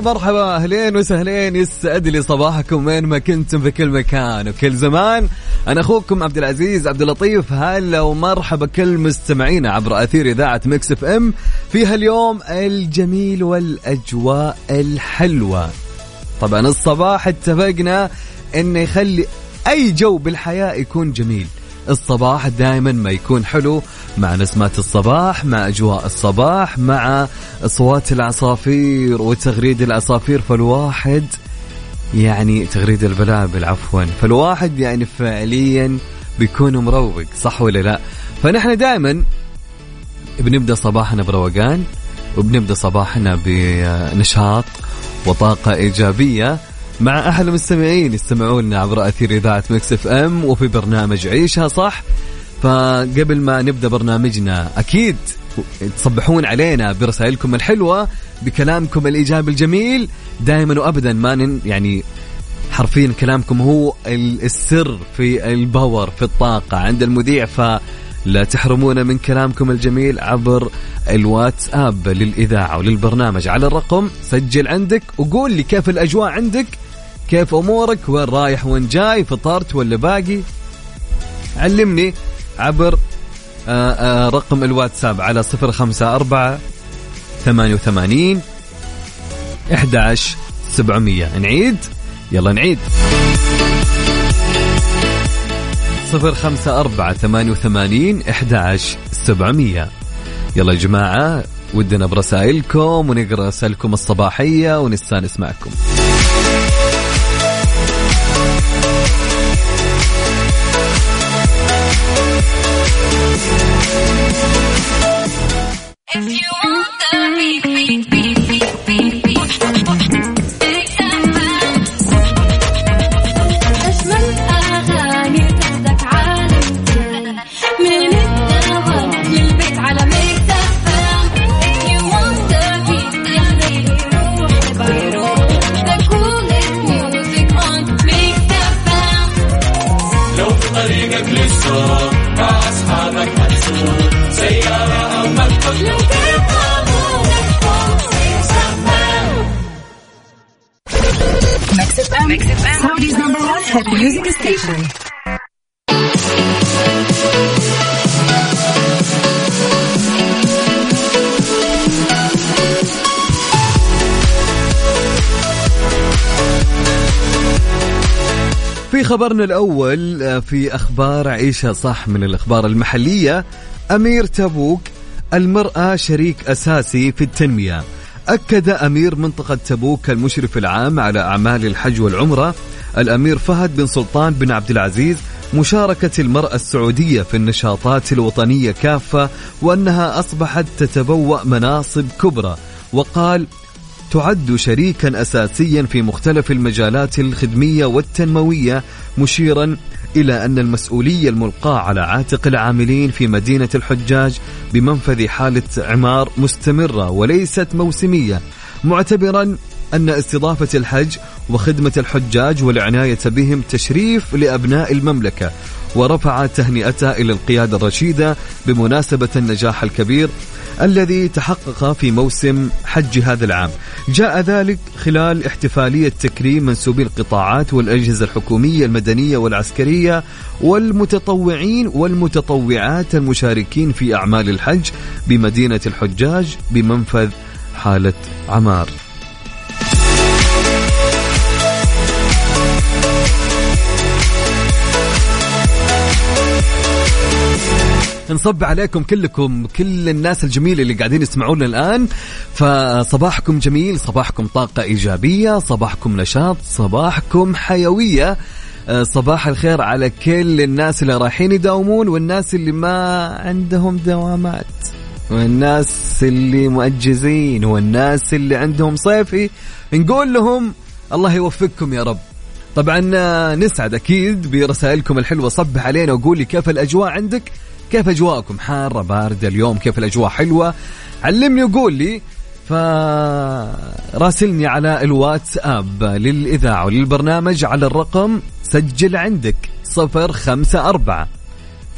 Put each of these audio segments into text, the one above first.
هلو مرحبا أهلين وسهلين يسعد لي صباحكم وين ما كنتم في كل مكان وكل زمان. أنا أخوكم عبد العزيز عبد اللطيف هلا ومرحبا كل مستمعينا عبر أثير إذاعة Mix FM في هاليوم الجميل والأجواء الحلوة. طبعا الصباح اتفقنا إنه يخلي أي جو بالحياة يكون جميل. الصباح دائما ما يكون حلو مع نسمات الصباح مع أجواء الصباح مع أصوات العصافير وتغريد العصافير. فالواحد يعني تغريد البلابل عفوا. فالواحد يعني فعليا بيكون مروق صح ولا لا؟ فنحن دائما بنبدأ صباحنا بروقان وبنبدأ صباحنا بنشاط وطاقة إيجابية. مع أحد المستمعين يستمعون عبر أثير إذاعة Mix FM وفي برنامج عيشها صح. فقبل ما نبدأ برنامجنا أكيد تصبحون علينا برسائلكم الحلوة بكلامكم الإيجابي الجميل. دائما وابدا ما نن يعني حرفيا كلامكم هو السر في الباور في الطاقة عند المذيع. فلا تحرمونا من كلامكم الجميل عبر الواتساب للإذاعة وللبرنامج. على الرقم سجل عندك وقول لي كيف الأجواء عندك. كيف أمورك؟ وين رايح؟ وين جاي؟ فطرت ولا باقي؟ علمني عبر آآ آآ رقم الواتساب على صفر خمسة أربعة ثمانية وثمانين إحدى سبعمية. نعيد؟ يلا نعيد. صفر خمسة أربعة ثمانية وثمانين إحدى سبعمية. يلا يا جماعة ودنا برسائلكم ونقرأ رسائلكم الصباحية ونستأنس معكم. في خبرنا الأول آه، في أخبار عيشها صح من الأخبار المحلية. أمير تبوك المرأة شريك أساسي في التنمية. أكد أمير منطقة تبوك المشرف العام على أعمال الحج والعمرة الأمير فهد بن سلطان بن عبد العزيز مشاركة المرأة السعودية في النشاطات الوطنية كافة وأنها أصبحت تتبوأ مناصب كبرى. وقال تعد شريكا اساسيا في مختلف المجالات الخدمية والتنموية مشيرا إلى أن المسؤولية الملقاة على عاتق العاملين في مدينة الحجاج بمنفذ حالة عمار مستمرة وليست موسمية معتبرا أن استضافة الحج وخدمة الحجاج والعناية بهم تشريف لأبناء المملكة ورفع تهنئته إلى القيادة الرشيدة بمناسبة النجاح الكبير الذي تحقق في موسم حج هذا العام. جاء ذلك خلال احتفالية تكريم منسوبي القطاعات والأجهزة الحكومية المدنية والعسكرية والمتطوعين والمتطوعات المشاركين في أعمال الحج بمدينة الحجاج بمنفذ حالة عمار. نصب عليكم كلكم كل الناس الجميلة اللي قاعدين يسمعونا الآن. فصباحكم جميل صباحكم طاقة إيجابية صباحكم نشاط صباحكم حيوية. آه، صباح الخير على كل الناس اللي رايحين يداومون والناس اللي ما عندهم دوامات والناس اللي مؤجزين والناس اللي عندهم صيفي. نقول لهم الله يوفقكم يا رب. طبعا آه، نسعد أكيد برسائلكم الحلوة صبح علينا وقول لي كيف الأجواء عندك. كيف أجواءكم؟ حارة باردة اليوم كيف الأجواء؟ حلوة؟ علمني وقول لي. فراسلني على الواتساب للإذاعة وللبرنامج على الرقم سجل عندك صفر خمسة أربعة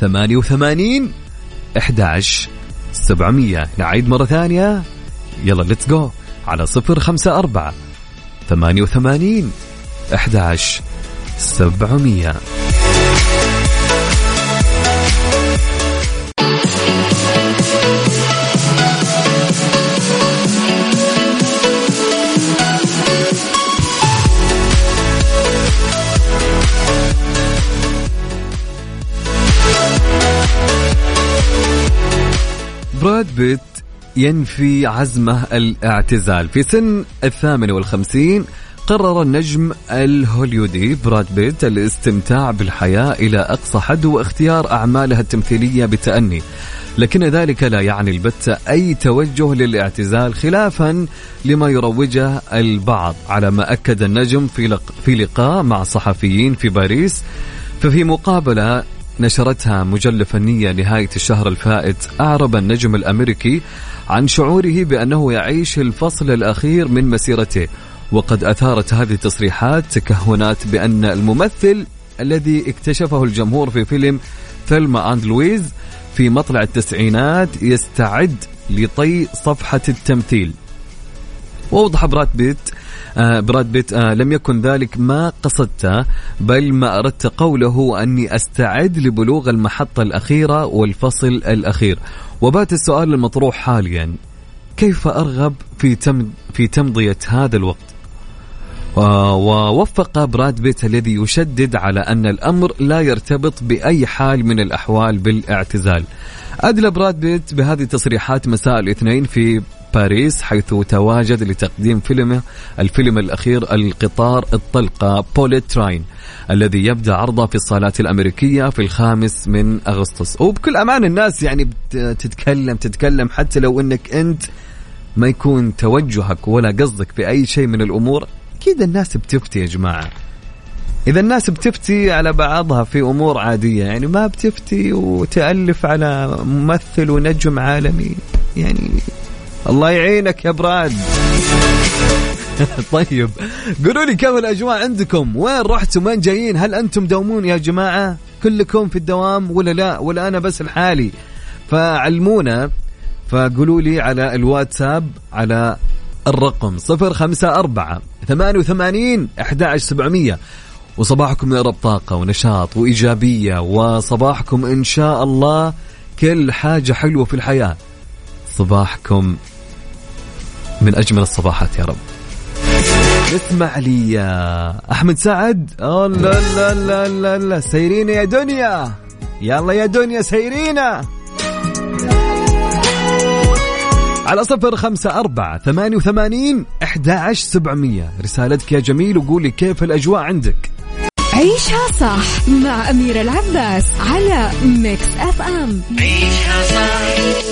ثمانية وثمانين أحداش سبعمية. نعيد مرة ثانية. يلا ليتس جو على صفر خمسة أربعة ثمانية وثمانين أحداش سبعمية. براد بيت ينفي عزمه الاعتزال. في سن الثامنة والخمسين قرر النجم الهوليودي براد بيت الاستمتاع بالحياة إلى أقصى حد واختيار أعمالها التمثيلية بتأني. لكن ذلك لا يعني البتة أي توجه للاعتزال خلافا لما يروجه البعض. على ما أكد النجم في, في لقاء مع صحفيين في باريس ففي مقابلة نشرتها مجلة فنية نهاية الشهر الفائت أعرب النجم الأمريكي عن شعوره بأنه يعيش الفصل الأخير من مسيرته وقد أثارت هذه التصريحات تكهنات بأن الممثل الذي اكتشفه الجمهور في فيلم ثلما أند لويز في مطلع التسعينات يستعد لطي صفحة التمثيل. وأوضح براد بيت براد بيت آه لم يكن ذلك ما قصدته بل ما أردت قوله أني أستعد لبلوغ المحطة الأخيرة والفصل الأخير. وبات السؤال المطروح حاليا كيف أرغب في تم في تمضية هذا الوقت؟ ووفق براد بيت الذي يشدد على أن الأمر لا يرتبط بأي حال من الأحوال بالاعتزال. أدلى براد بيت بهذه التصريحات مساء الاثنين في باريس حيث تواجد لتقديم فيلمه الفيلم الأخير القطار الطلقة Bullet Train الذي يبدأ عرضه في الصالات الأمريكية في الخامس من أغسطس. وبكل أمان الناس يعني تتكلم تتكلم حتى لو أنك أنت ما يكون توجهك ولا قصدك في أي شيء من الأمور أكيد الناس بتفتي يا جماعة. إذا الناس بتفتي على بعضها في أمور عادية يعني ما بتفتي وتألف على ممثل ونجم عالمي يعني الله يعينك يا براد. طيب قولوا لي كيف الأجواء عندكم؟ وين رحتم؟ وين جايين؟ هل أنتم دومون يا جماعة؟ كلكم في الدوام ولا لا؟ ولا أنا بس لحالي فعلمونا فقولوا لي على الواتساب على الرقم 054 88 11700 وصباحكم يا رب طاقة ونشاط وإيجابية وصباحكم إن شاء الله كل حاجة حلوة في الحياة. صباحكم من أجمل الصباحات يا رب. اسمع لي يا أحمد سعد. لا لا لا لا لا. سيرينا يا دنيا. يلا يا دنيا سيرينا. على صفر خمسة أربعة ثمانية وثمانين أحد عشر سبعمية. رسالتك يا جميل وقولي كيف الأجواء عندك. عيشها صح مع أميرة العباس على Mix FM عيشها صح.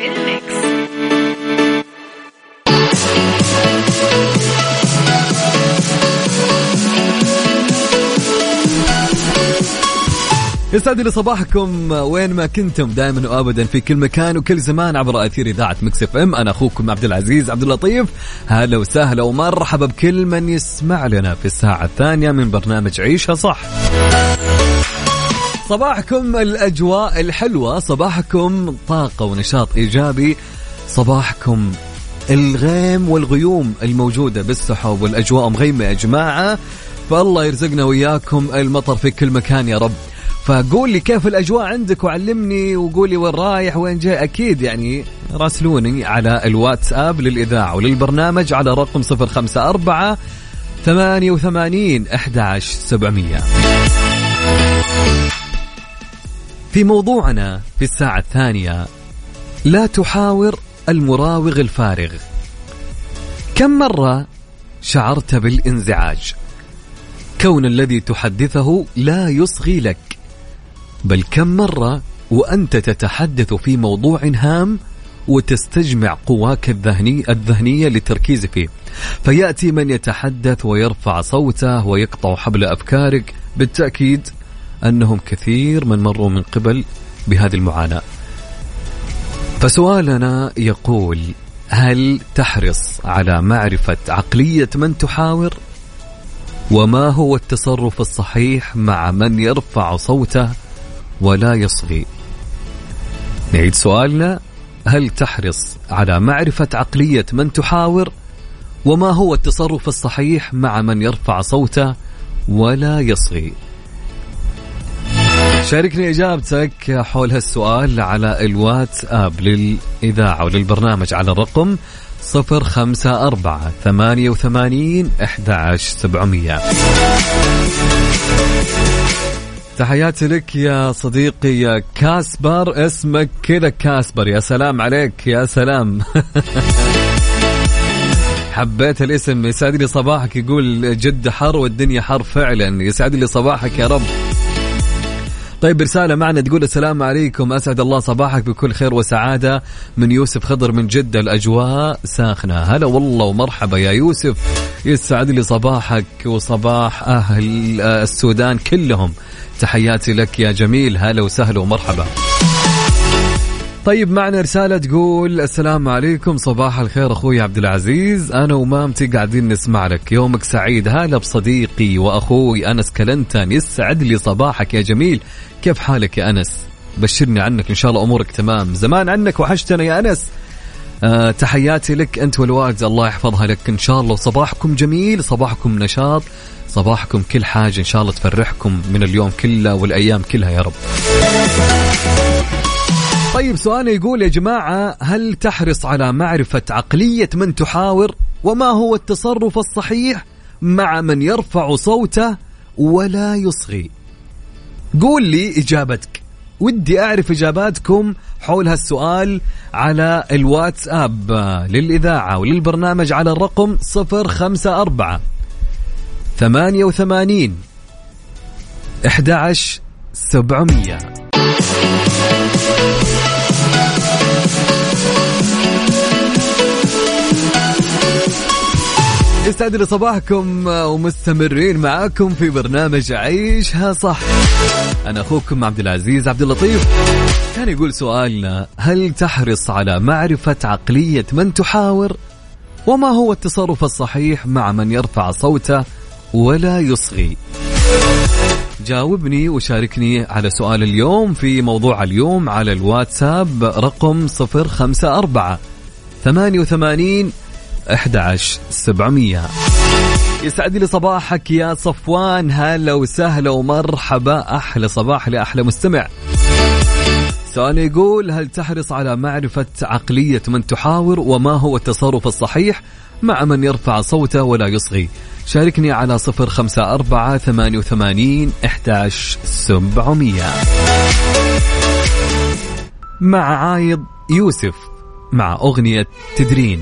يسعد لي صباحكم. وين ما كنتم دائما وابدا في كل مكان وكل زمان عبر أثير إذاعة Mix FM. أنا أخوكم عبد العزيز عبد اللطيف. هلا وسهلا ومرحبا بكل من يسمع لنا في الساعة الثانية من برنامج عيشها صح. صباحكم الأجواء الحلوة صباحكم طاقة ونشاط إيجابي صباحكم الغيم والغيوم الموجودة بالسحب والأجواء مغيمة يا جماعة. فالله يرزقنا وياكم المطر في كل مكان يا رب. فقول لي كيف الأجواء عندك وعلمني وقول لي وين رايح وين جاي. أكيد يعني راسلوني على الواتساب للإذاعة وللبرنامج على رقم 054 88 11700 في موضوعنا في الساعة الثانية لا تحاور المراوغ الفارغ. كم مرة شعرت بالانزعاج؟ كون الذي تحدثه لا يصغي لك. بل كم مرة وأنت تتحدث في موضوع هام وتستجمع قواك الذهني الذهنية للتركيز فيه. فيأتي من يتحدث ويرفع صوته ويقطع حبل أفكارك بالتأكيد أنهم كثير من مروا من قبل بهذه المعاناة. فسؤالنا يقول هل تحرص على معرفة عقلية من تحاور؟ وما هو التصرف الصحيح مع من يرفع صوته ولا يصغي. نعيد سؤالنا. هل تحرص على معرفة عقلية من تحاور؟ وما هو التصرف الصحيح مع من يرفع صوته ولا يصغي؟ شاركني إجابتك حول هالسؤال على الواتساب للإذاعة وللبرنامج على الرقم صفر خمسة أربعة ثمانية وثمانين أحد سبعمية. تحياتي لك يا صديقي يا كاسبر اسمك كذا كاسبر يا سلام عليك يا سلام. حبيت الاسم يسعد لي صباحك يقول جد حر والدنيا حر فعلا يسعد لي صباحك يا رب. طيب رسالة معنا تقول السلام عليكم. أسعد الله صباحك بكل خير وسعادة. من يوسف خضر من جدة الأجواء ساخنة. هلا والله ومرحبا يا يوسف. يسعد لي صباحك وصباح أهل السودان كلهم. تحياتي لك يا جميل. هلا وسهلا ومرحبا. طيب معنا رسالة تقول السلام عليكم صباح الخير أخوي عبد العزيز. أنا ومامتي قاعدين نسمع لك. يومك سعيد. هلا بصديقي وأخوي أنس كلنتان. يسعد لي صباحك يا جميل. كيف حالك يا أنس؟ بشرني عنك. إن شاء الله أمورك تمام. زمان عنك وحشتنا يا أنس. آه تحياتي لك أنت والوالد. الله يحفظها لك. إن شاء الله صباحكم جميل صباحكم نشاط صباحكم كل حاجة. إن شاء الله تفرحكم من اليوم كله والأيام كلها يا رب. طيب سؤال يقول يا جماعة هل تحرص على معرفة عقلية من تحاور؟ وما هو التصرف الصحيح مع من يرفع صوته ولا يصغي؟ قول لي إجابتك. ودي أعرف إجاباتكم حول هالسؤال على الواتساب للإذاعة وللبرنامج على الرقم 054 88 11 يسعد لي صباحكم ومستمرين معاكم في برنامج عيشها صح. أنا أخوكم عبد العزيز عبد اللطيف. كان يقول سؤالنا هل تحرص على معرفة عقلية من تحاور؟ وما هو التصرف الصحيح مع من يرفع صوته ولا يصغي؟ جاوبني وشاركني على سؤال اليوم في موضوع اليوم على الواتساب رقم 054 88 11700 يسعد لي صباحك يا صفوان. هلا وسهلا ومرحبا. أحلى صباح لأحلى مستمع. سؤال يقول هل تحرص على معرفة عقلية من تحاور؟ وما هو التصرف الصحيح مع من يرفع صوته ولا يصغي؟ شاركني على صفر خمسة أربعة ثمانية وثمانين إحداش سبعمية. مع عايض يوسف مع أغنية تدرين.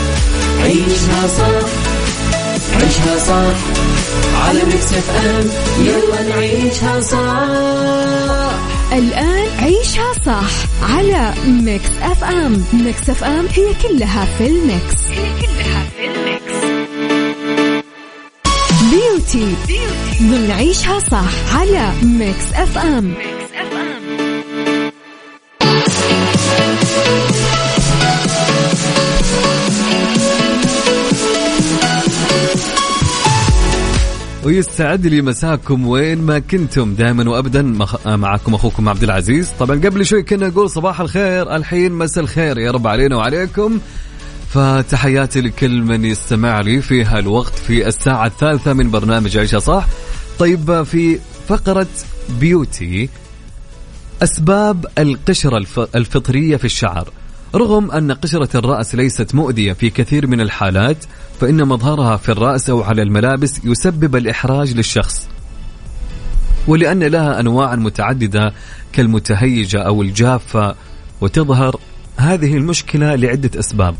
عيشها صح عيشها صح. على Mix FM يلا نعيشها صح. الآن عيشها صح على Mix FM. Mix FM هي كلها في ال mix. هي كلها في ال mix. beauty ضمن عيشها صح على Mix FM. Mix ويسعد لي مساكم وين ما كنتم. دائما وابدا مخ... معكم أخوكم عبد العزيز. طبعا قبل شوي كنا نقول صباح الخير الحين مساء الخير يا رب علينا وعليكم. فتحياتي لكل من يستمع لي في هالوقت في الساعة الثالثة من برنامج عيشة صح. طيب في فقرة بيوتي أسباب القشرة الف... الفطرية في الشعر. رغم أن قشرة الرأس ليست مؤذية في كثير من الحالات فإن مظهرها في الرأس أو على الملابس يسبب الإحراج للشخص. ولأن لها أنواع متعددة كالمتهيجة أو الجافة وتظهر هذه المشكلة لعدة أسباب.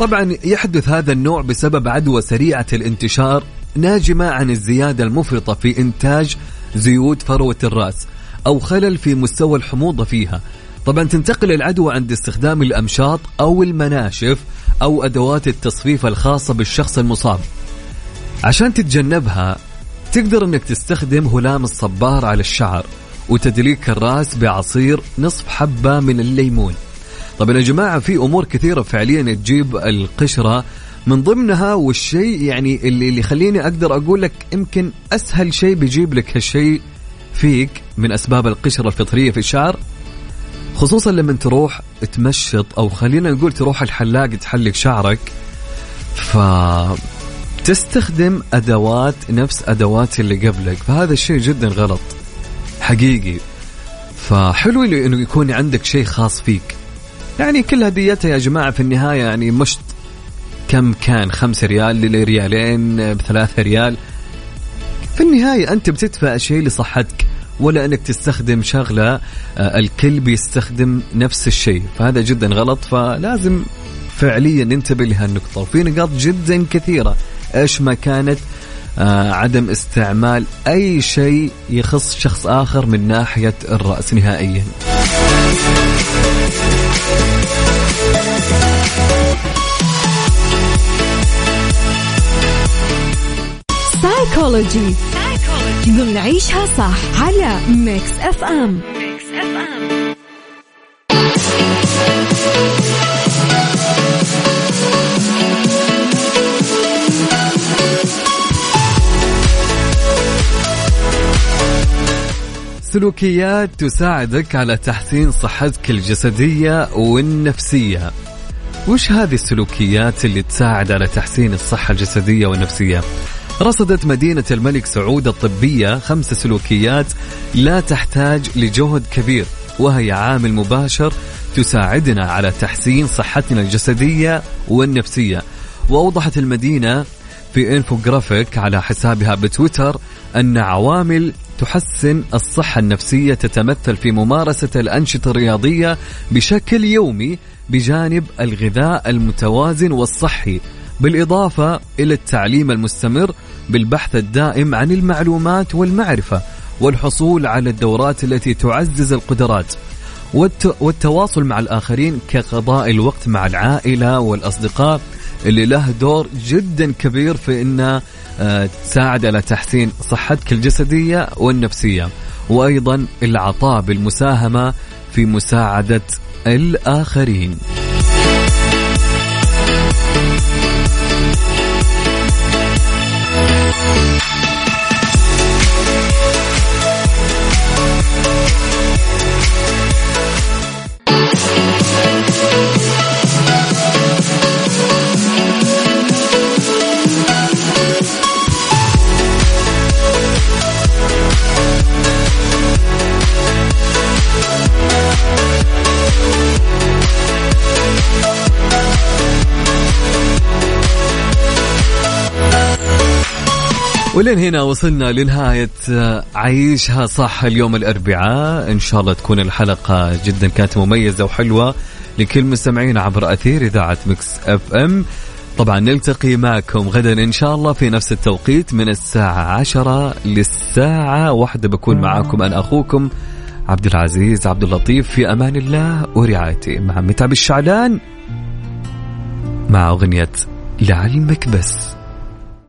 طبعا يحدث هذا النوع بسبب عدوى سريعة الانتشار ناجمة عن الزيادة المفرطة في إنتاج زيوت فروة الرأس أو خلل في مستوى الحموضة فيها. طبعا تنتقل العدوى عند استخدام الأمشاط أو المناشف أو أدوات التصفيف الخاصة بالشخص المصاب. عشان تتجنبها تقدر أنك تستخدم هلام الصبار على الشعر وتدليك الرأس بعصير نصف حبة من الليمون. طبعا يا جماعة في أمور كثيرة فعليا تجيب القشرة. من ضمنها والشيء يعني اللي اللي يخليني أقدر أقول لك يمكن أسهل شيء بيجيب لك هالشيء فيك من أسباب القشرة الفطرية في الشعر خصوصا لما تروح تمشط أو خلينا نقول تروح الحلاق تحلق شعرك. ف تستخدم أدوات نفس أدوات اللي قبلك. فهذا الشيء جدا غلط حقيقي. فحلو إنه يكون عندك شيء خاص فيك. يعني كل هديتها يا جماعة في النهاية يعني مشط كم كان؟ خمسة ريال لريالين بثلاثة ريال. في النهاية أنت بتدفع شيء لصحتك ولا أنك تستخدم شغلة آه، الكل بيستخدم نفس الشيء. فهذا جدا غلط فلازم فعليا ننتبه لهالنقطة وفي نقاط جدا كثيرة إيش ما كانت آه، عدم استعمال أي شيء يخص شخص آخر من ناحية الرأس نهائيا. سايكولوجي ضمن عيشها صح على Mix FM Mix FM سلوكيات تساعدك على تحسين صحتك الجسدية والنفسية. وش هذه السلوكيات اللي تساعد على تحسين الصحة الجسدية والنفسية؟ رصدت مدينة الملك سعود الطبية خمس سلوكيات لا تحتاج لجهد كبير وهي عامل مباشر تساعدنا على تحسين صحتنا الجسدية والنفسية. وأوضحت المدينة في إنفوجرافيك على حسابها بتويتر أن عوامل تحسن الصحة النفسية تتمثل في ممارسة الأنشطة الرياضية بشكل يومي بجانب الغذاء المتوازن والصحي. بالإضافة إلى التعليم المستمر بالبحث الدائم عن المعلومات والمعرفة والحصول على الدورات التي تعزز القدرات والتواصل مع الآخرين كقضاء الوقت مع العائلة والأصدقاء اللي له دور جدا كبير في أنه آه، تساعد على تحسين صحتك الجسدية والنفسية وأيضا العطاء بالمساهمة في مساعدة الآخرين. ولين هنا وصلنا لنهاية عيشها صح اليوم الأربعاء. إن شاء الله تكون الحلقة جدا كانت مميزة وحلوة لكل مستمعين عبر أثير إذاعة مكس أف أم. طبعا نلتقي معكم غدا إن شاء الله في نفس التوقيت من الساعة عشرة للساعة واحدة. بكون معاكم أنا أخوكم عبد العزيز عبد اللطيف في أمان الله ورعايته. مع متعب الشعلان مع أغنية لعلمك بس